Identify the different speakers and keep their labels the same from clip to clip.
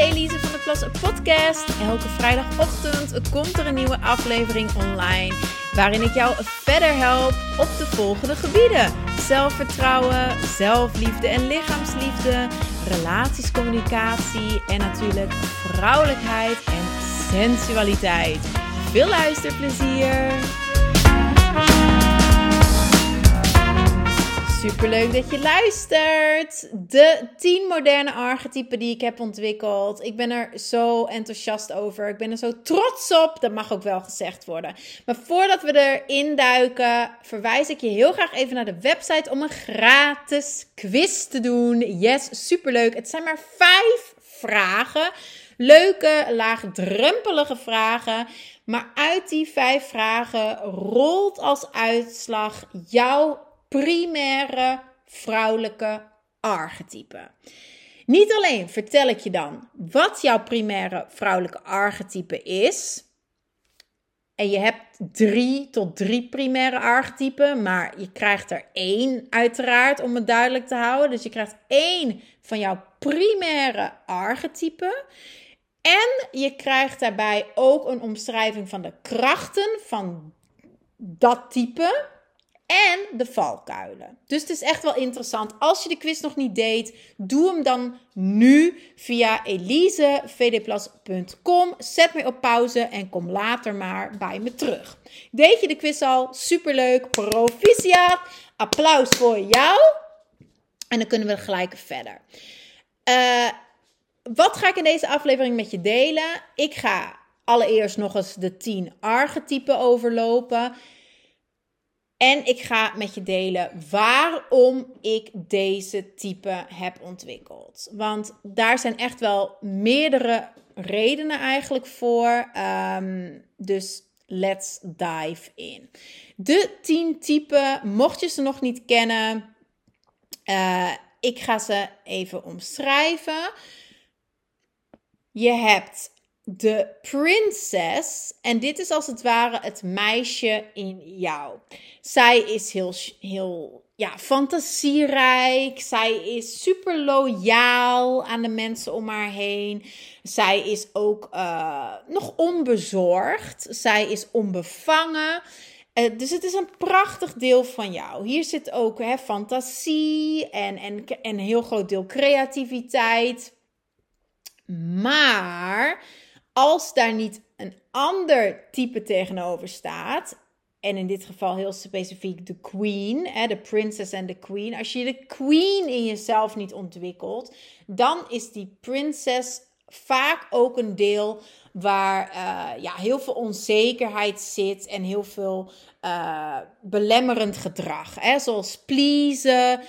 Speaker 1: Elise van de Plas podcast. Elke vrijdagochtend komt er een nieuwe aflevering online. Waarin ik jou verder help op de volgende gebieden: zelfvertrouwen, zelfliefde en lichaamsliefde, relatiescommunicatie en natuurlijk vrouwelijkheid en sensualiteit. Veel luisterplezier! Superleuk dat je luistert. De 10 moderne archetypen die ik heb ontwikkeld. Ik ben er zo enthousiast over. Ik ben er zo trots op. Dat mag ook wel gezegd worden. Maar voordat we erin duiken, verwijs ik je heel graag even naar de website om een gratis quiz te doen. Yes, superleuk. Het zijn maar vijf vragen. Leuke, laagdrempelige vragen. Maar uit die vijf vragen rolt als uitslag jouw primaire vrouwelijke archetype. Niet alleen vertel ik je dan wat jouw primaire vrouwelijke archetype is. En je hebt drie tot drie primaire archetypen, maar je krijgt er één uiteraard om het duidelijk te houden. Dus je krijgt één van jouw primaire archetype. En je krijgt daarbij ook een omschrijving van de krachten van dat type en de valkuilen. Dus het is echt wel interessant. Als je de quiz nog niet deed, doe hem dan nu via elisevdplas.com. Zet me op pauze en kom later maar bij me terug. Deed je de quiz al? Superleuk. Proficiat. Applaus voor jou. En dan kunnen we gelijk verder. Uh, wat ga ik in deze aflevering met je delen? Ik ga allereerst nog eens de 10 archetypen overlopen. En ik ga met je delen waarom ik deze type heb ontwikkeld. Want daar zijn echt wel meerdere redenen eigenlijk voor. Um, dus let's dive in. De 10 typen, mocht je ze nog niet kennen, uh, ik ga ze even omschrijven. Je hebt de prinses. En dit is als het ware het meisje in jou. Zij is heel, heel ja, fantasierijk. Zij is super loyaal aan de mensen om haar heen. Zij is ook uh, nog onbezorgd. Zij is onbevangen. Uh, dus het is een prachtig deel van jou. Hier zit ook hè, fantasie en, en, en een heel groot deel creativiteit. Maar als daar niet een ander type tegenover staat, en in dit geval heel specifiek de queen, hè, de princess en de queen. Als je de queen in jezelf niet ontwikkelt, dan is die princess vaak ook een deel waar uh, ja, heel veel onzekerheid zit en heel veel uh, belemmerend gedrag. Hè? Zoals pleasen,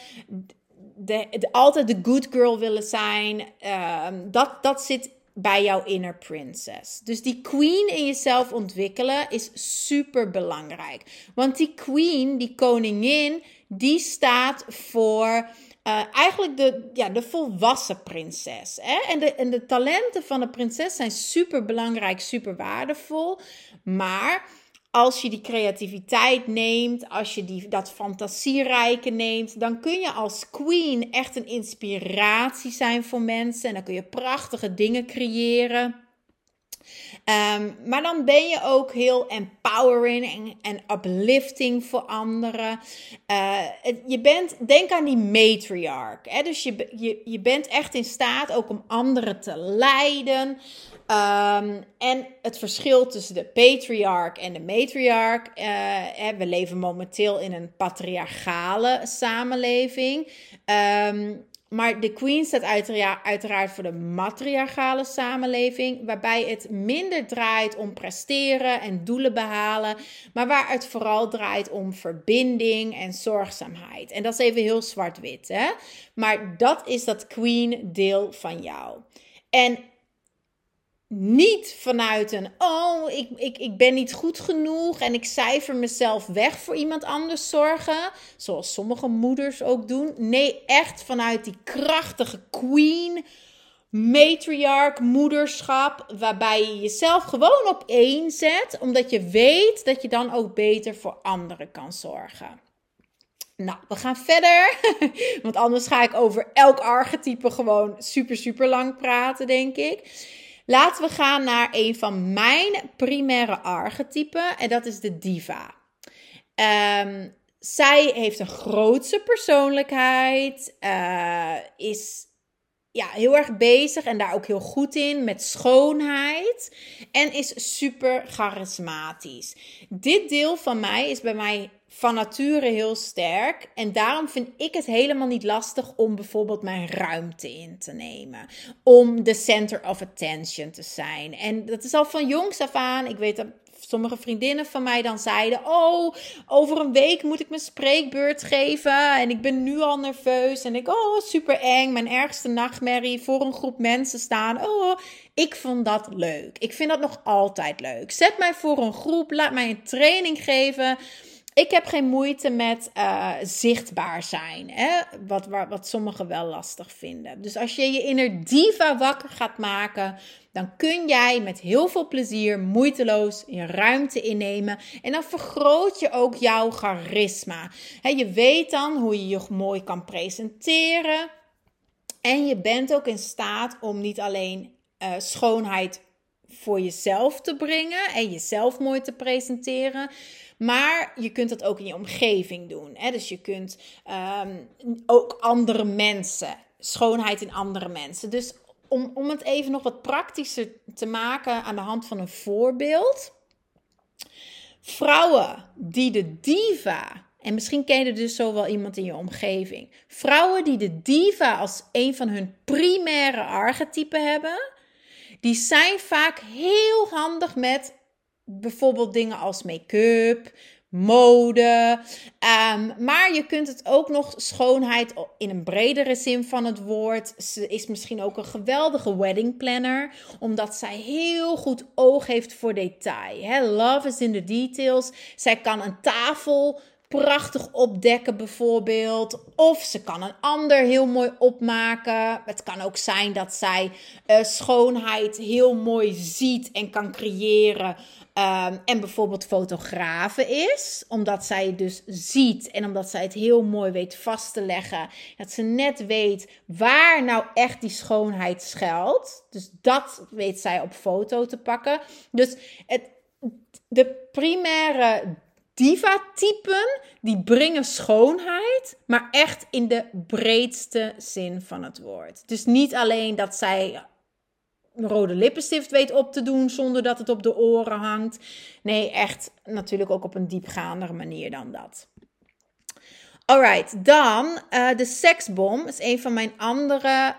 Speaker 1: de, altijd de good girl willen zijn. Uh, dat, dat zit bij jouw inner princess. Dus die queen in jezelf ontwikkelen is super belangrijk. Want die queen, die koningin, die staat voor uh, eigenlijk de, ja, de volwassen prinses. Hè? En, de, en de talenten van de prinses zijn super belangrijk, super waardevol. Maar als je die creativiteit neemt, als je die, dat fantasierijke neemt, dan kun je als queen echt een inspiratie zijn voor mensen. En dan kun je prachtige dingen creëren. Um, maar dan ben je ook heel empowering en, uplifting voor anderen. Uh, je bent, denk aan die matriarch. Dus je, je, bent echt in staat ook om anderen te leiden. Um, en het verschil tussen de patriarch en de matriarch. Uh, we leven momenteel in een patriarchale samenleving. Um, maar de queen staat uiteraard voor de matriarchale samenleving, waarbij het minder draait om presteren en doelen behalen, maar waar het vooral draait om verbinding en zorgzaamheid. En dat is even heel zwart-wit, hè? Maar dat is dat queen deel van jou. En niet vanuit een, oh, ik, ik, ik ben niet goed genoeg en ik cijfer mezelf weg voor iemand anders zorgen, zoals sommige moeders ook doen. Nee, echt vanuit die krachtige queen, matriarch, moederschap, waarbij je jezelf gewoon op één zet, omdat je weet dat je dan ook beter voor anderen kan zorgen. Nou, we gaan verder. Want anders ga ik over elk archetype gewoon super, super lang praten, denk ik. Laten we gaan naar een van mijn primaire archetypen. En dat is de diva. Ehm, zij heeft een grootse persoonlijkheid. Uh, is ja, heel erg bezig en daar ook heel goed in met schoonheid. En is super charismatisch. Dit deel van mij is bij mij van nature heel sterk. En daarom vind ik het helemaal niet lastig om bijvoorbeeld mijn ruimte in te nemen. Om de center of attention te zijn. En dat is al van jongs af aan. Ik weet dat sommige vriendinnen van mij dan zeiden: Oh, over een week moet ik mijn spreekbeurt geven. En ik ben nu al nerveus. En ik, oh, super eng. Mijn ergste nachtmerrie voor een groep mensen staan. Oh, ik vond dat leuk. Ik vind dat nog altijd leuk. Zet mij voor een groep. Laat mij een training geven ik heb geen moeite met uh, zichtbaar zijn. Hè? Wat, wat sommigen wel lastig vinden. Dus als je je inner diva wakker gaat maken, dan kun jij met heel veel plezier moeiteloos je ruimte innemen. En dan vergroot je ook jouw charisma. je weet dan hoe je je mooi kan presenteren. En je bent ook in staat om niet alleen uh, schoonheid voor jezelf te brengen en jezelf mooi te presenteren. Maar je kunt dat ook in je omgeving doen. Hè? Dus je kunt ehm, ook andere mensen, schoonheid in andere mensen. Dus om, om het even nog wat praktischer te maken aan de hand van een voorbeeld. Vrouwen die de diva, en misschien ken je dus zo wel iemand in je omgeving. Vrouwen die de diva als een van hun primaire archetypen hebben, die zijn vaak heel handig met bijvoorbeeld dingen als make-up, mode. Um, maar je kunt het ook nog schoonheid in een bredere zin van het woord. Ze is misschien ook een geweldige wedding planner, omdat zij heel goed oog heeft voor detail. Love is in the details. Zij kan een tafel prachtig opdekken bijvoorbeeld. Of ze kan een ander heel mooi opmaken. Het kan ook zijn dat zij uh, schoonheid heel mooi ziet en kan creëren. Um, en bijvoorbeeld fotografe is, omdat zij dus ziet en omdat zij het heel mooi weet vast te leggen. Dat ze net weet waar nou echt die schoonheid schuilt. Dus dat weet zij op foto te pakken. Dus het, de primaire diva-typen, die brengen schoonheid, maar echt in de breedste zin van het woord. Dus niet alleen dat zij een rode lippenstift weet op te doen zonder dat het op de oren hangt. Nee, echt natuurlijk ook op een diepgaandere manier dan dat. Alright, dan uh, de seksbom is een van mijn andere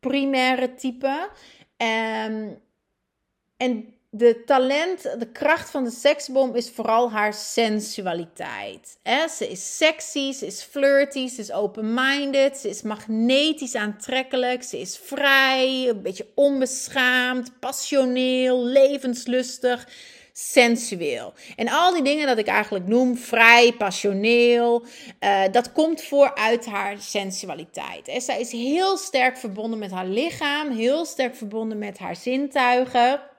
Speaker 1: primaire typen. Um, en de talent, de kracht van de seksbom is vooral haar sensualiteit. Ze is sexy, ze is flirty, ze is open-minded, ze is magnetisch aantrekkelijk, ze is vrij, een beetje onbeschaamd, passioneel, levenslustig, sensueel. En al die dingen dat ik eigenlijk noem, vrij, passioneel, uh, dat komt vooruit haar sensualiteit. Hè? Zij is heel sterk verbonden met haar lichaam, heel sterk verbonden met haar zintuigen.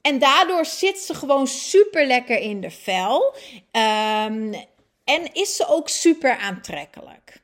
Speaker 1: En daardoor zit ze gewoon super lekker in de vel. Um, en is ze ook super aantrekkelijk.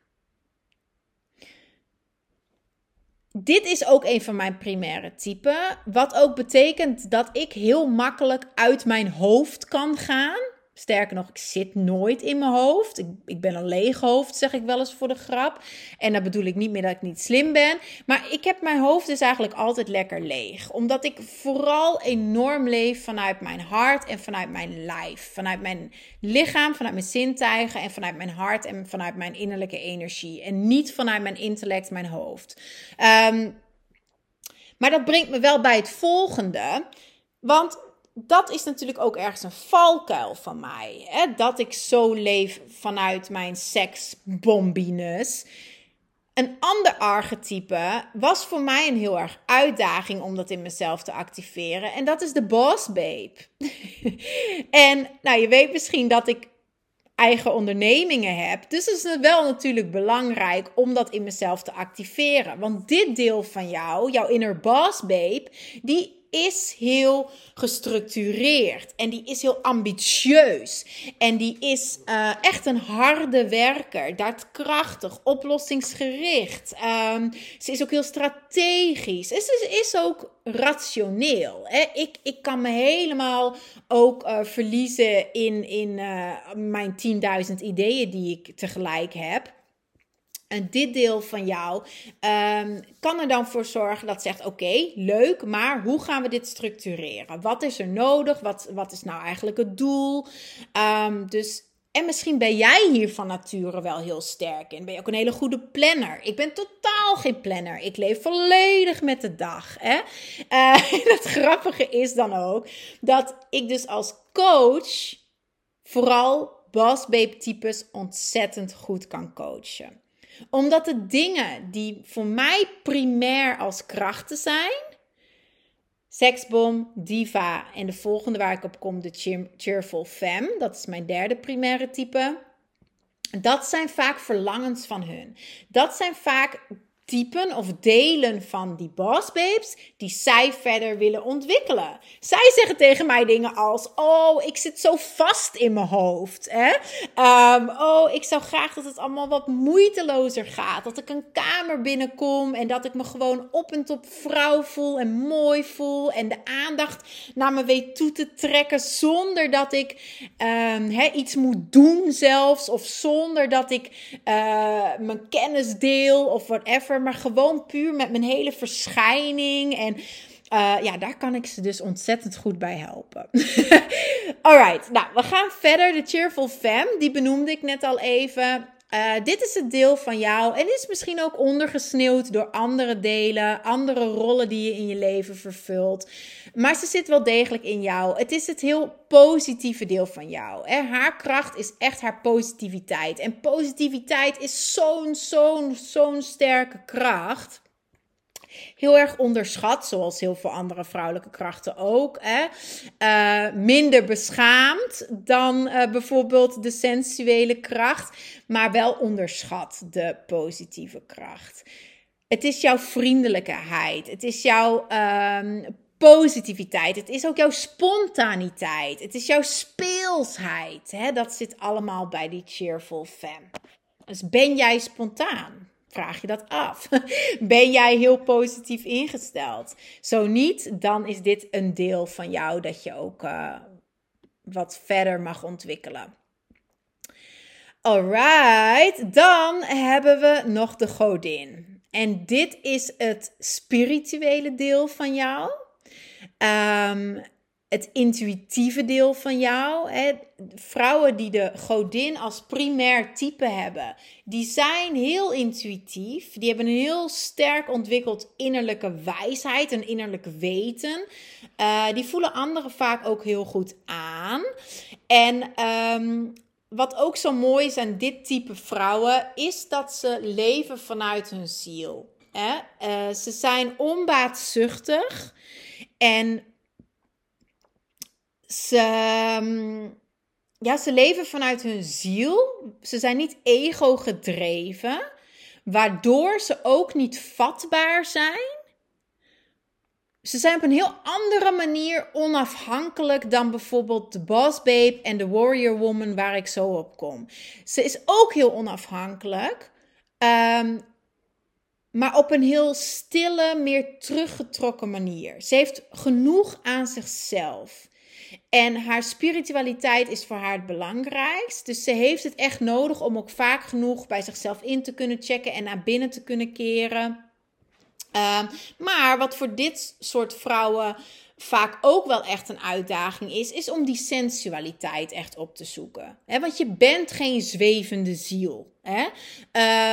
Speaker 1: Dit is ook een van mijn primaire typen. Wat ook betekent dat ik heel makkelijk uit mijn hoofd kan gaan. Sterker nog, ik zit nooit in mijn hoofd. Ik, ik ben een leeg hoofd, zeg ik wel eens voor de grap. En dat bedoel ik niet meer dat ik niet slim ben. Maar ik heb mijn hoofd dus eigenlijk altijd lekker leeg. Omdat ik vooral enorm leef vanuit mijn hart en vanuit mijn lijf. Vanuit mijn lichaam, vanuit mijn zintuigen en vanuit mijn hart en vanuit mijn innerlijke energie. En niet vanuit mijn intellect, mijn hoofd. Um, maar dat brengt me wel bij het volgende. Want dat is natuurlijk ook ergens een valkuil van mij. Hè? Dat ik zo leef vanuit mijn seksbombiness. Een ander archetype was voor mij een heel erg uitdaging om dat in mezelf te activeren. En dat is de boss babe. en nou, je weet misschien dat ik eigen ondernemingen heb. Dus het is wel natuurlijk belangrijk om dat in mezelf te activeren. Want dit deel van jou, jouw inner boss babe, die is heel gestructureerd en die is heel ambitieus en die is uh, echt een harde werker, daadkrachtig, oplossingsgericht. Um, ze is ook heel strategisch. Ze is, is ook rationeel. Hè? Ik, ik kan me helemaal ook uh, verliezen in, in uh, mijn 10.000 ideeën die ik tegelijk heb. En dit deel van jou um, kan er dan voor zorgen dat zegt: Oké, leuk, maar hoe gaan we dit structureren? Wat is er nodig? Wat, wat is nou eigenlijk het doel? Um, dus en misschien ben jij hier van nature wel heel sterk in. Ben je ook een hele goede planner. Ik ben totaal geen planner. Ik leef volledig met de dag. Hè? Uh, het grappige is dan ook dat ik dus als coach vooral boss babe types ontzettend goed kan coachen omdat de dingen die voor mij primair als krachten zijn, seksbom, diva en de volgende waar ik op kom, de cheerful femme, dat is mijn derde primaire type. Dat zijn vaak verlangens van hun. Dat zijn vaak typen of delen van die boss babes die zij verder willen ontwikkelen. Zij zeggen tegen mij dingen als: Oh, ik zit zo vast in mijn hoofd. Hè? Um, oh, ik zou graag dat het allemaal wat moeitelozer gaat. Dat ik een kamer binnenkom en dat ik me gewoon op en top vrouw voel en mooi voel. En de aandacht naar me weet toe te trekken zonder dat ik um, iets moet doen zelfs. Of zonder dat ik uh, mijn kennis deel of whatever maar gewoon puur met mijn hele verschijning. En uh, ja, daar kan ik ze dus ontzettend goed bij helpen. Alright, nou, we gaan verder. De Cheerful Fam, die benoemde ik net al even. Uh, dit is het deel van jou en is misschien ook ondergesneeuwd door andere delen, andere rollen die je in je leven vervult. Maar ze zit wel degelijk in jou. Het is het heel positieve deel van jou. Hè? Haar kracht is echt haar positiviteit. En positiviteit is zo'n, zo'n, zo'n sterke kracht heel erg onderschat, zoals heel veel andere vrouwelijke krachten ook. Hè? Uh, minder beschaamd dan uh, bijvoorbeeld de sensuele kracht, maar wel onderschat de positieve kracht. Het is jouw vriendelijkheid, het is jouw um, positiviteit, het is ook jouw spontaniteit, het is jouw speelsheid. Hè? Dat zit allemaal bij die cheerful femme. Dus ben jij spontaan? Vraag je dat af. Ben jij heel positief ingesteld? Zo niet, dan is dit een deel van jou dat je ook uh, wat verder mag ontwikkelen. Alright, dan hebben we nog de godin. En dit is het spirituele deel van jou. Um, het intuïtieve deel van jou. Hè? Vrouwen die de godin als primair type hebben, die zijn heel intuïtief. Die hebben een heel sterk ontwikkeld innerlijke wijsheid en innerlijk weten. Uh, die voelen anderen vaak ook heel goed aan. En um, wat ook zo mooi is aan dit type vrouwen, is dat ze leven vanuit hun ziel. Hè? Uh, ze zijn onbaatzuchtig en ze, ehm, ja, ze leven vanuit hun ziel. Ze zijn niet ego gedreven, waardoor ze ook niet vatbaar zijn. Ze zijn op een heel andere manier onafhankelijk dan bijvoorbeeld de Boss Babe en de Warrior Woman, waar ik zo op kom. Ze is ook heel onafhankelijk, um, maar op een heel stille, meer teruggetrokken manier. Ze heeft genoeg aan zichzelf. En haar spiritualiteit is voor haar het belangrijkst. Dus ze heeft het echt nodig om ook vaak genoeg bij zichzelf in te kunnen checken en naar binnen te kunnen keren. Uh, maar wat voor dit soort vrouwen vaak ook wel echt een uitdaging is, is om die sensualiteit echt op te zoeken. Want je bent geen zwevende ziel. Hè?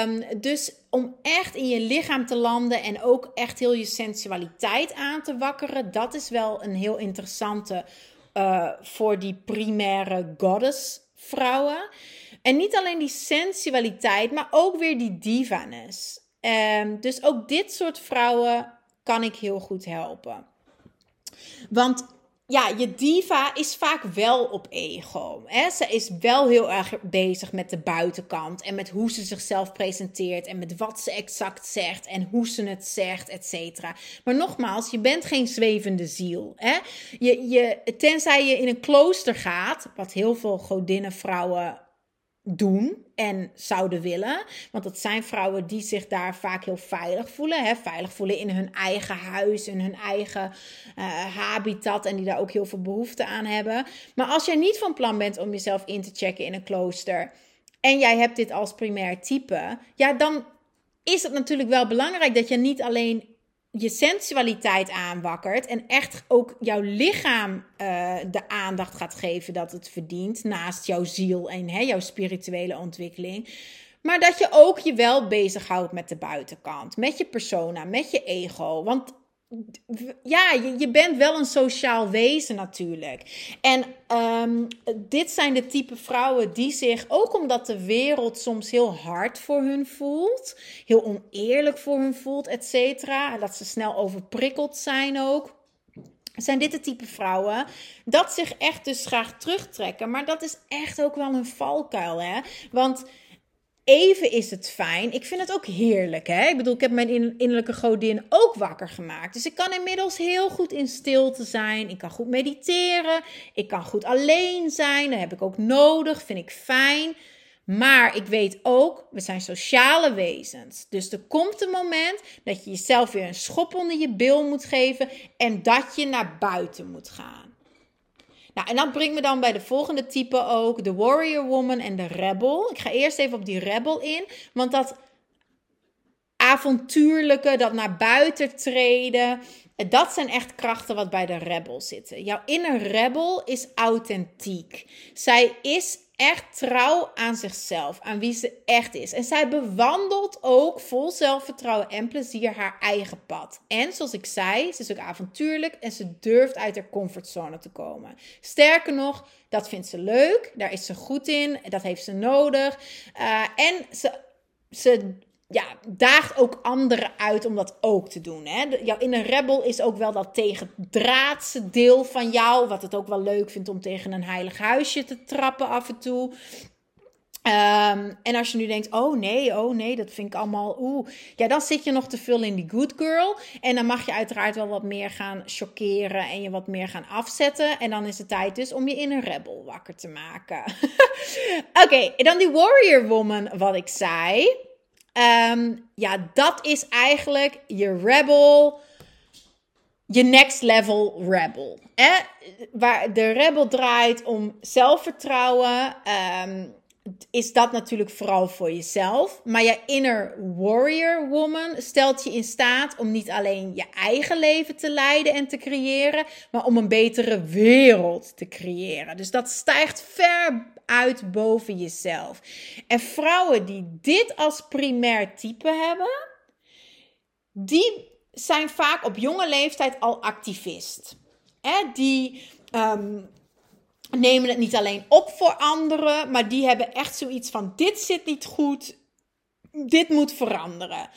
Speaker 1: Um, dus om echt in je lichaam te landen en ook echt heel je sensualiteit aan te wakkeren, dat is wel een heel interessante uh, voor die primaire goddess vrouwen. En niet alleen die sensualiteit, maar ook weer die divaness. Um, dus ook dit soort vrouwen kan ik heel goed helpen. Want ja, je diva is vaak wel op ego. Hè? Ze is wel heel erg bezig met de buitenkant en met hoe ze zichzelf presenteert en met wat ze exact zegt en hoe ze het zegt, et cetera. Maar nogmaals, je bent geen zwevende ziel. Hè? Je, je, tenzij je in een klooster gaat, wat heel veel godinnenvrouwen doen en zouden willen. Want dat zijn vrouwen die zich daar vaak heel veilig voelen. Hè? Veilig voelen in hun eigen huis, in hun eigen uh, habitat. En die daar ook heel veel behoefte aan hebben. Maar als jij niet van plan bent om jezelf in te checken in een klooster. En jij hebt dit als primair type. Ja, dan is het natuurlijk wel belangrijk dat je niet alleen je sensualiteit aanwakkert en echt ook jouw lichaam uh, de aandacht gaat geven dat het verdient, naast jouw ziel en hè, jouw spirituele ontwikkeling. Maar dat je ook je wel bezighoudt met de buitenkant, met je persona, met je ego. Want ja, je, je bent wel een sociaal wezen natuurlijk. En um, dit zijn de type vrouwen die zich, ook omdat de wereld soms heel hard voor hun voelt, heel oneerlijk voor hun voelt, et cetera, dat ze snel overprikkeld zijn ook zijn dit de type vrouwen dat zich echt dus graag terugtrekken. Maar dat is echt ook wel een valkuil, hè? Want even is het fijn. Ik vind het ook heerlijk. Hè? Ik bedoel, ik heb mijn innerlijke godin ook wakker gemaakt. Dus ik kan inmiddels heel goed in stilte zijn. Ik kan goed mediteren. Ik kan goed alleen zijn. Dat heb ik ook nodig. Vind ik fijn. Maar ik weet ook, we zijn sociale wezens. Dus er komt een moment dat je jezelf weer een schop onder je bil moet geven en dat je naar buiten moet gaan. Nou, en dat brengt me dan bij de volgende type ook, de warrior woman en de rebel. Ik ga eerst even op die rebel in, want dat avontuurlijke, dat naar buiten treden, dat zijn echt krachten wat bij de rebel zitten. Jouw inner rebel is authentiek. Zij is echt trouw aan zichzelf, aan wie ze echt is. En zij bewandelt ook vol zelfvertrouwen en plezier haar eigen pad. En zoals ik zei, ze is ook avontuurlijk en ze durft uit haar comfortzone te komen. Sterker nog, dat vindt ze leuk, daar is ze goed in, dat heeft ze nodig. Uh, en ze, ze ja, daagt ook anderen uit om dat ook te doen. Hè? Jouw inner rebel is ook wel dat tegendraadse deel van jou, wat het ook wel leuk vindt om tegen een heilig huisje te trappen af en toe. Um, en als je nu denkt, oh nee, oh nee, dat vind ik allemaal, oeh. Ja, dan zit je nog te veel in die good girl. En dan mag je uiteraard wel wat meer gaan chockeren en je wat meer gaan afzetten. En dan is het tijd dus om je in een rebel wakker te maken. Oké, okay, dan die warrior woman, wat ik zei. Um, ja, dat is eigenlijk je rebel, je next level rebel. Waar de rebel draait om zelfvertrouwen. Um, is dat natuurlijk vooral voor jezelf. Maar je inner warrior woman stelt je in staat om niet alleen je eigen leven te leiden en te creëren, maar om een betere wereld te creëren. Dus dat stijgt ver uit boven jezelf. En vrouwen die dit als primair type hebben, die zijn vaak op jonge leeftijd al activist. Hè? Die um, nemen het niet alleen op voor anderen, maar die hebben echt zoiets van: dit zit niet goed. Dit moet veranderen.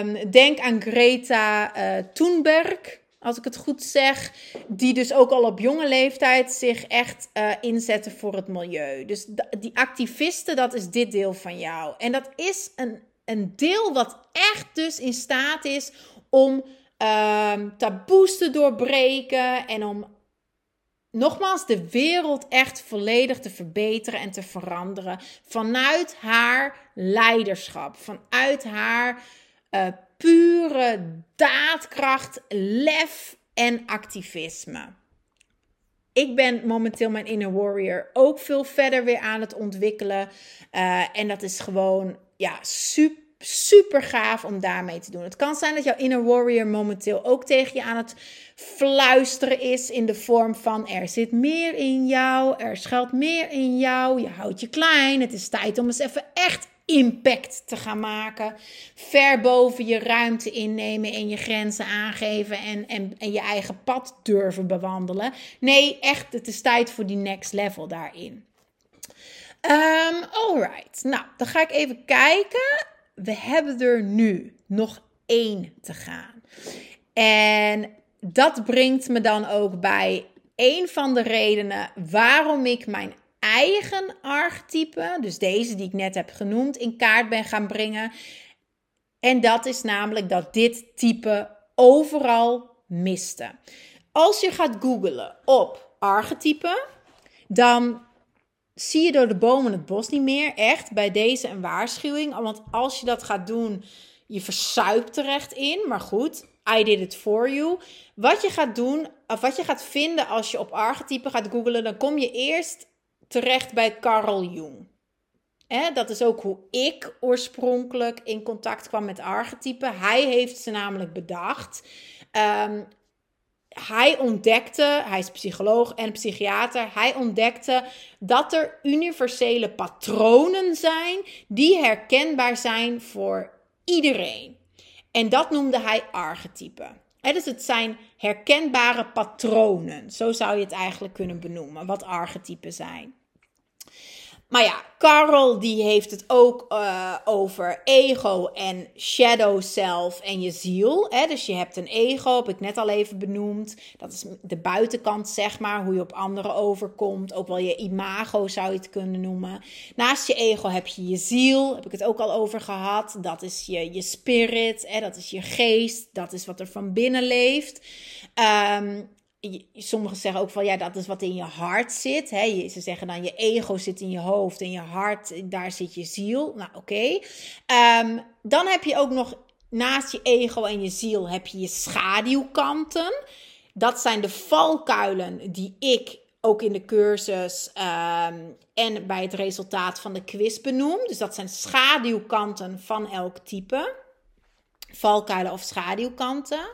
Speaker 1: Um, denk aan Greta uh, Thunberg, als ik het goed zeg. Die dus ook al op jonge leeftijd zich echt uh, inzetten voor het milieu. Dus die activisten, dat is dit deel van jou. En dat is een, een deel wat echt dus in staat is om um, taboes te doorbreken en om nogmaals, de wereld echt volledig te verbeteren en te veranderen vanuit haar leiderschap, vanuit haar uh, pure daadkracht, lef en activisme. Ik ben momenteel mijn inner warrior ook veel verder weer aan het ontwikkelen. Uh, en dat is gewoon ja, super super gaaf om daarmee te doen. Het kan zijn dat jouw inner warrior momenteel ook tegen je aan het fluisteren is in de vorm van er zit meer in jou, er schuilt meer in jou, je houdt je klein, het is tijd om eens even echt impact te gaan maken. Ver boven je ruimte innemen en je grenzen aangeven en, en, en je eigen pad durven bewandelen. Nee, echt, het is tijd voor die next level daarin. Um, alright, nou dan ga ik even kijken we hebben er nu nog één te gaan. En dat brengt me dan ook bij een van de redenen waarom ik mijn eigen archetype, dus deze die ik net heb genoemd, in kaart ben gaan brengen. En dat is namelijk dat dit type overal miste. Als je gaat googlen op archetype, dan zie je door de bomen het bos niet meer. Echt, bij deze een waarschuwing. Want als je dat gaat doen, je versuipt terecht in. Maar goed, I did it for you. Wat je gaat doen, of wat je gaat vinden als je op archetype gaat googlen, dan kom je eerst terecht bij Carl Jung. dat is ook hoe ik oorspronkelijk in contact kwam met archetypen. Hij heeft ze namelijk bedacht. Um, hij ontdekte, hij is psycholoog en psychiater, hij ontdekte dat er universele patronen zijn die herkenbaar zijn voor iedereen. En dat noemde hij archetypen. dus het zijn herkenbare patronen. Zo zou je het eigenlijk kunnen benoemen, wat archetypen zijn. Maar ja, Carl die heeft het ook uh, over ego en shadow self en je ziel. Hè? Dus je hebt een ego, heb ik net al even benoemd. Dat is de buitenkant, zeg maar, hoe je op anderen overkomt. Ook wel je imago zou je het kunnen noemen. Naast je ego heb je je ziel, heb ik het ook al over gehad. Dat is je, je spirit, hè? dat is je geest, dat is wat er van binnen leeft. Um, sommigen zeggen ook van ja, dat is wat in je hart zit. Hè? Ze zeggen dan je ego zit in je hoofd en je hart, daar zit je ziel. Nou, oké. Ehm, dan heb je ook nog naast je ego en je ziel heb je je schaduwkanten. Dat zijn de valkuilen die ik ook in de cursus ehm, en bij het resultaat van de quiz benoem. Dus dat zijn schaduwkanten van elk type. Valkuilen of schaduwkanten.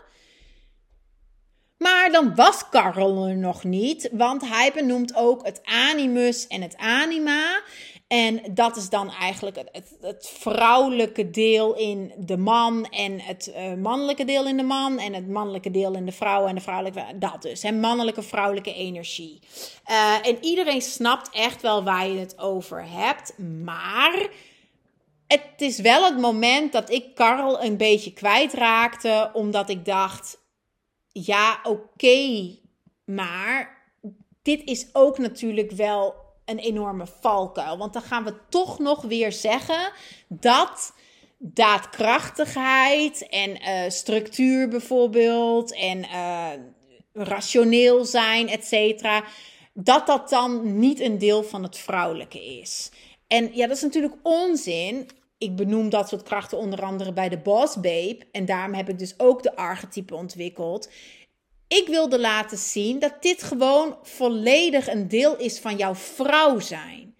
Speaker 1: Maar dan was Karel er nog niet, want hij benoemt ook het animus en het anima. En dat is dan eigenlijk het, het, vrouwelijke deel in de man en het uh, mannelijke deel in de man en het mannelijke deel in de vrouw en de vrouwelijke, dat dus, hè, mannelijke, vrouwelijke energie. Uh, en iedereen snapt echt wel waar je het over hebt, maar het is wel het moment dat ik Karel een beetje kwijtraakte, omdat ik dacht, ja, oké, maar dit is ook natuurlijk wel een enorme valkuil. Want dan gaan we toch nog weer zeggen dat daadkrachtigheid en uh, structuur bijvoorbeeld en uh, rationeel zijn, et cetera, dat dat dan niet een deel van het vrouwelijke is. En ja, dat is natuurlijk onzin ik benoem dat soort krachten onder andere bij de Boss Babe. En daarom heb ik dus ook de archetype ontwikkeld. Ik wilde laten zien dat dit gewoon volledig een deel is van jouw vrouw zijn.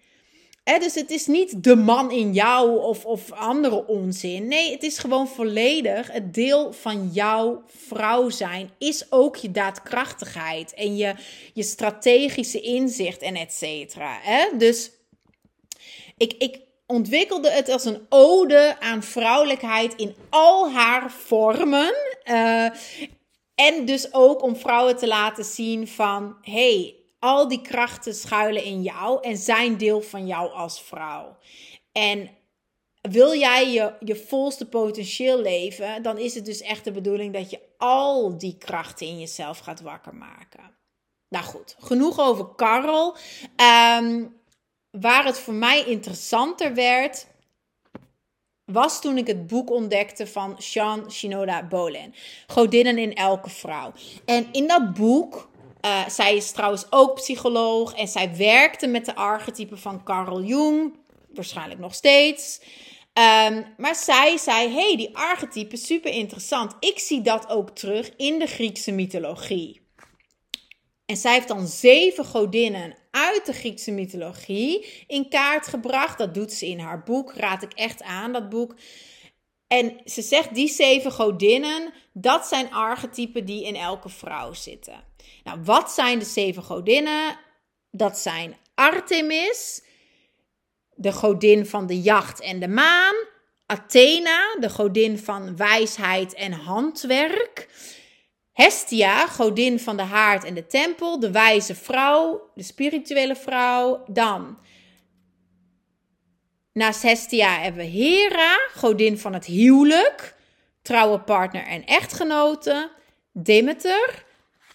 Speaker 1: dus het is niet de man in jou of, of andere onzin. Nee, het is gewoon volledig het deel van jouw vrouw zijn. Is ook je daadkrachtigheid en je, je strategische inzicht en et cetera. Dus ik, ik, ontwikkelde het als een ode aan vrouwelijkheid in al haar vormen. Uh, en dus ook om vrouwen te laten zien van, hey, al die krachten schuilen in jou en zijn deel van jou als vrouw. En wil jij je, je volste potentieel leven, dan is het dus echt de bedoeling dat je al die krachten in jezelf gaat wakker maken. Nou goed, genoeg over Karel. Um, waar het voor mij interessanter werd, was toen ik het boek ontdekte van Sean Shinoda Bolen. Godinnen in elke vrouw. En in dat boek, uh, zij is trouwens ook psycholoog en zij werkte met de archetypen van Carl Jung, waarschijnlijk nog steeds. Um, maar zij zei: hey, die archetypen super interessant. Ik zie dat ook terug in de Griekse mythologie. En zij heeft dan zeven godinnen uit de Griekse mythologie in kaart gebracht. Dat doet ze in haar boek. Raad ik echt aan, dat boek. En ze zegt, die zeven godinnen, dat zijn archetypen die in elke vrouw zitten. Nou, wat zijn de zeven godinnen? Dat zijn Artemis, de godin van de jacht en de maan. Athena, de godin van wijsheid en handwerk. Hestia, godin van de haard en de tempel, de wijze vrouw, de spirituele vrouw. Dan, naast Hestia hebben we Hera, godin van het huwelijk, trouwe partner en echtgenote. Demeter,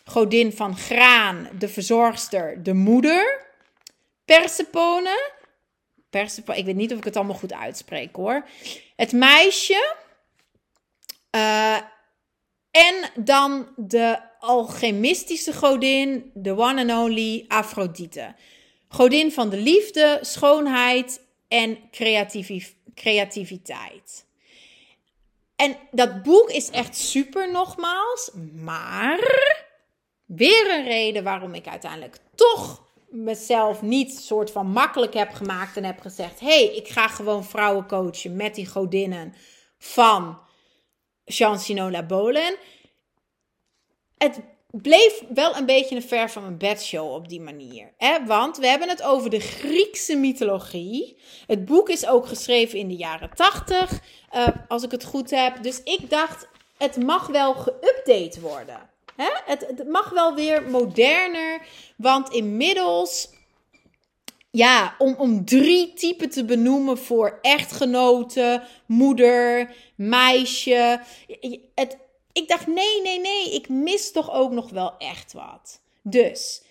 Speaker 1: godin van graan, de verzorgster, de moeder. Persepone, Persepone, ik weet niet of ik het allemaal goed uitspreek hoor. Het meisje. Uh, en dan de alchemistische godin, de one and only Aphrodite. Godin van de liefde, schoonheid en creativiteit. En dat boek is echt super nogmaals, maar weer een reden waarom ik uiteindelijk toch mezelf niet soort van makkelijk heb gemaakt en heb gezegd: hey, ik ga gewoon vrouwen coachen met die godinnen van Jean Bolen. Het bleef wel een beetje een ver van mijn bedshow op die manier. Hè? Want we hebben het over de Griekse mythologie. Het boek is ook geschreven in de jaren 80, uh, eh, als ik het goed heb. Dus ik dacht, het mag wel geüpdate worden. Hè? Het mag wel weer moderner, want inmiddels ja, om, om drie typen te benoemen voor echtgenoten, moeder, meisje. Het, ik dacht, nee, nee, nee, ik mis toch ook nog wel echt wat. Dus,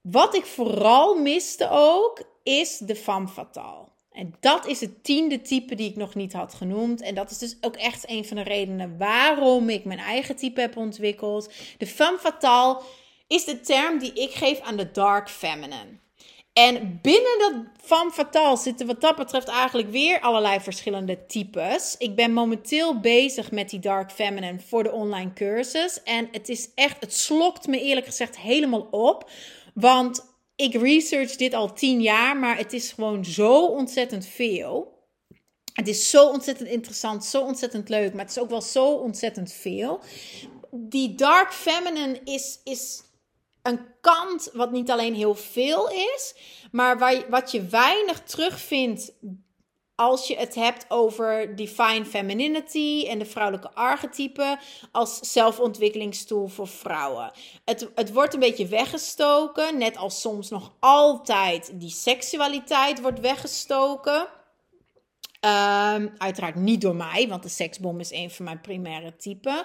Speaker 1: wat ik vooral miste ook, is de femme fatale. En dat is het tiende type die ik nog niet had genoemd. En dat is dus ook echt een van de redenen waarom ik mijn eigen type heb ontwikkeld. De femme fatale is de term die ik geef aan de dark feminine. En binnen dat van Fatal zitten wat dat betreft eigenlijk weer allerlei verschillende types. Ik ben momenteel bezig met die Dark Feminine voor de online cursus. En het is echt, het slokt me eerlijk gezegd helemaal op. Want ik research dit al tien jaar, maar het is gewoon zo ontzettend veel. Het is zo ontzettend interessant, zo ontzettend leuk, maar het is ook wel zo ontzettend veel. Die Dark Feminine is, is een kant wat niet alleen heel veel is, maar waar, wat je weinig terugvindt als je het hebt over divine femininity en de vrouwelijke archetype als zelfontwikkelingstoel voor vrouwen. Het, het wordt een beetje weggestoken, net als soms nog altijd die seksualiteit wordt weggestoken. Um, uiteraard niet door mij, want de seksbom is een van mijn primaire typen.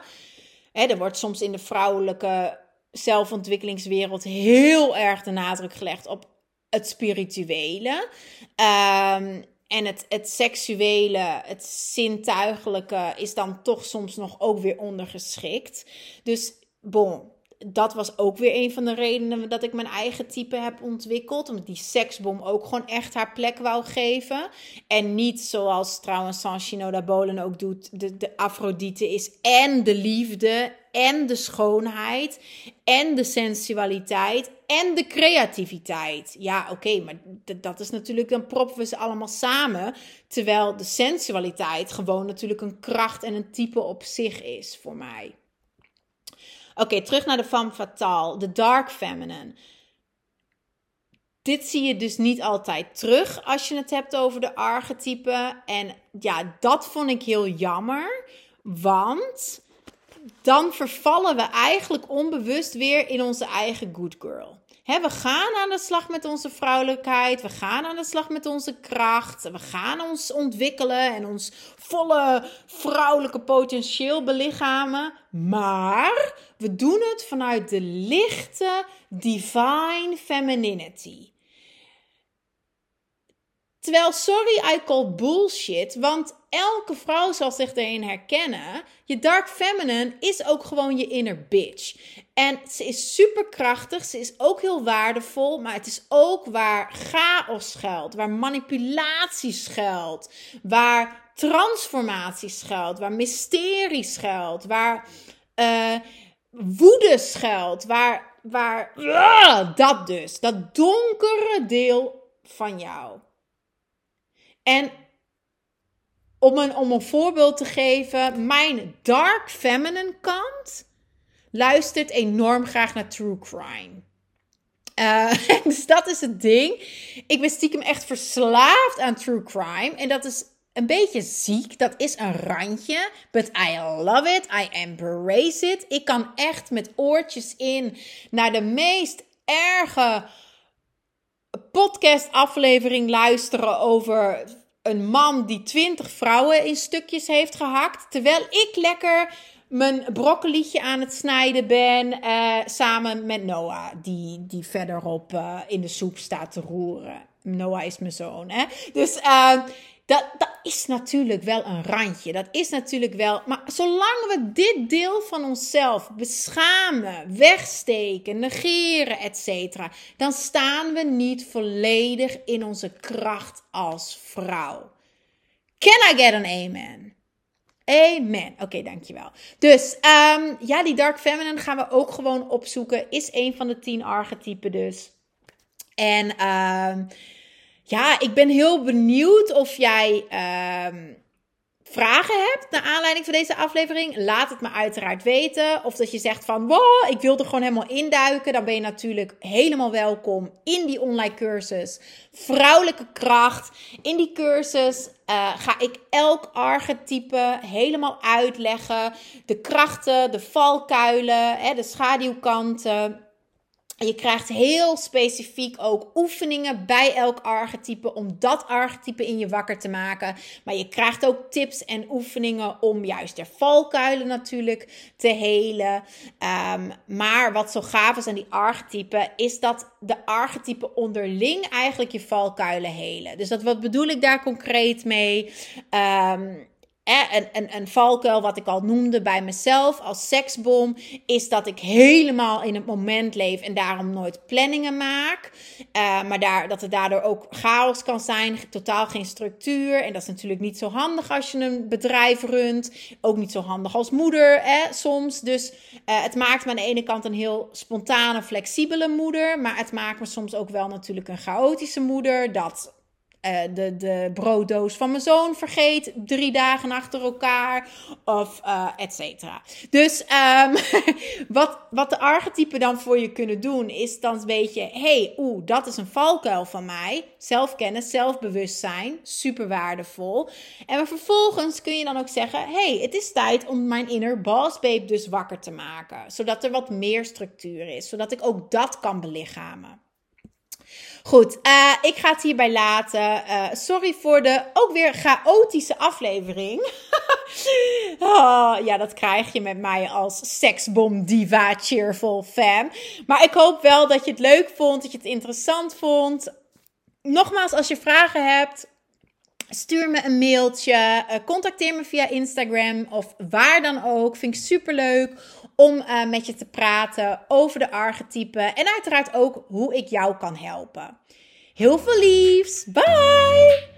Speaker 1: er wordt soms in de vrouwelijke zelfontwikkelingswereld heel erg de nadruk gelegd op het spirituele. Um, en het, het seksuele, het zintuigelijke is dan toch soms nog ook weer ondergeschikt. Dus bon, dat was ook weer een van de redenen dat ik mijn eigen type heb ontwikkeld. Omdat die seksbom ook gewoon echt haar plek wou geven. En niet zoals trouwens Sanchino Bolen ook doet. De, de Afrodite is en de liefde en de schoonheid en de sensualiteit en de creativiteit. Ja, oké, maar dat is natuurlijk, dan proppen we ze allemaal samen. Terwijl de sensualiteit gewoon natuurlijk een kracht en een type op zich is voor mij. Oké, terug naar de femme fatale, de dark feminine. Dit zie je dus niet altijd terug als je het hebt over de archetypen. En ja, dat vond ik heel jammer. Want dan vervallen we eigenlijk onbewust weer in onze eigen good girl. We gaan aan de slag met onze vrouwelijkheid. We gaan aan de slag met onze kracht. We gaan ons ontwikkelen en ons volle vrouwelijke potentieel belichamen. Maar we doen het vanuit de lichte divine femininity. Terwijl, sorry, I call bullshit. Want elke vrouw zal zich erin herkennen. Je dark feminine is ook gewoon je inner bitch. En ze is super krachtig. Ze is ook heel waardevol. Maar het is ook waar chaos schuilt. Waar manipulatie schuilt. Waar transformatie schuilt. Waar mysterie schuilt. Waar uh, woede schuilt. Waar, waar uh, dat dus. Dat donkere deel van jou. En om een, om een voorbeeld te geven, mijn dark feminine kant luistert enorm graag naar true crime. Uh, dus dat is het ding. Ik ben stiekem echt verslaafd aan true crime. En dat is een beetje ziek. Dat is een randje. But I love it. I embrace it. Ik kan echt met oortjes in naar de meest erge podcast-aflevering luisteren over een man die twintig vrouwen in stukjes heeft gehakt. Terwijl ik lekker mijn broccolietje aan het snijden ben. eh, samen met Noah, die, die verderop eh, in de soep staat te roeren. Noah is mijn zoon. Hè? Dus eh, dat, dat is natuurlijk wel een randje. Dat is natuurlijk wel. Maar zolang we dit deel van onszelf beschamen, wegsteken, negeren, etc., dan staan we niet volledig in onze kracht als vrouw. Can I get an amen? Amen. Oké, dankjewel. Dus ehm, ja, die Dark Feminine gaan we ook gewoon opzoeken. Is een van de tien archetypen dus. En ehm, ja, ik ben heel benieuwd of jij ehm, vragen hebt naar aanleiding van deze aflevering. Laat het me uiteraard weten. Of dat je zegt van, wow, ik wil er gewoon helemaal induiken. Dan ben je natuurlijk helemaal welkom in die online cursus. Vrouwelijke kracht. In die cursus uh, ga ik elk archetype helemaal uitleggen. De krachten, de valkuilen, hè, de schaduwkanten. Je krijgt heel specifiek ook oefeningen bij elk archetype om dat archetype in je wakker te maken. Maar je krijgt ook tips en oefeningen om juist de valkuilen natuurlijk te helen. Um, maar wat zo gaaf is aan die archetypen is dat de archetypen onderling eigenlijk je valkuilen helen. Dus dat, wat bedoel ik daar concreet mee? Um, een, een, valkuil, wat ik al noemde bij mezelf als seksbom, is dat ik helemaal in het moment leef en daarom nooit planningen maak. Uh, maar daar, dat het daardoor ook chaos kan zijn, totaal geen structuur. En dat is natuurlijk niet zo handig als je een bedrijf runt. Ook niet zo handig als moeder soms. Dus uh, het maakt me aan de ene kant een heel spontane, flexibele moeder. Maar het maakt me soms ook wel natuurlijk een chaotische moeder. Dat uh, de, de brooddoos van mijn zoon vergeet drie dagen achter elkaar. Of uh, et cetera. Dus um, wat, wat de archetypen dan voor je kunnen doen, is dan een beetje: hey, oeh, dat is een valkuil van mij. Zelfkennis, zelfbewustzijn, super waardevol. En vervolgens kun je dan ook zeggen: hey, het is tijd om mijn inner boss babe dus wakker te maken. Zodat er wat meer structuur is. Zodat ik ook dat kan belichamen. Goed, uh, ik ga het hierbij laten. Uh, sorry voor de ook weer chaotische aflevering. oh, ja, dat krijg je met mij als seksbom diva cheerful fan. Maar ik hoop wel dat je het leuk vond, dat je het interessant vond. Nogmaals, als je vragen hebt, Stuur me een mailtje, uh, contacteer me via Instagram of waar dan ook. Vind ik super leuk om uh, met je te praten over de archetypen en uiteraard ook hoe ik jou kan helpen. Heel veel liefs. Bye!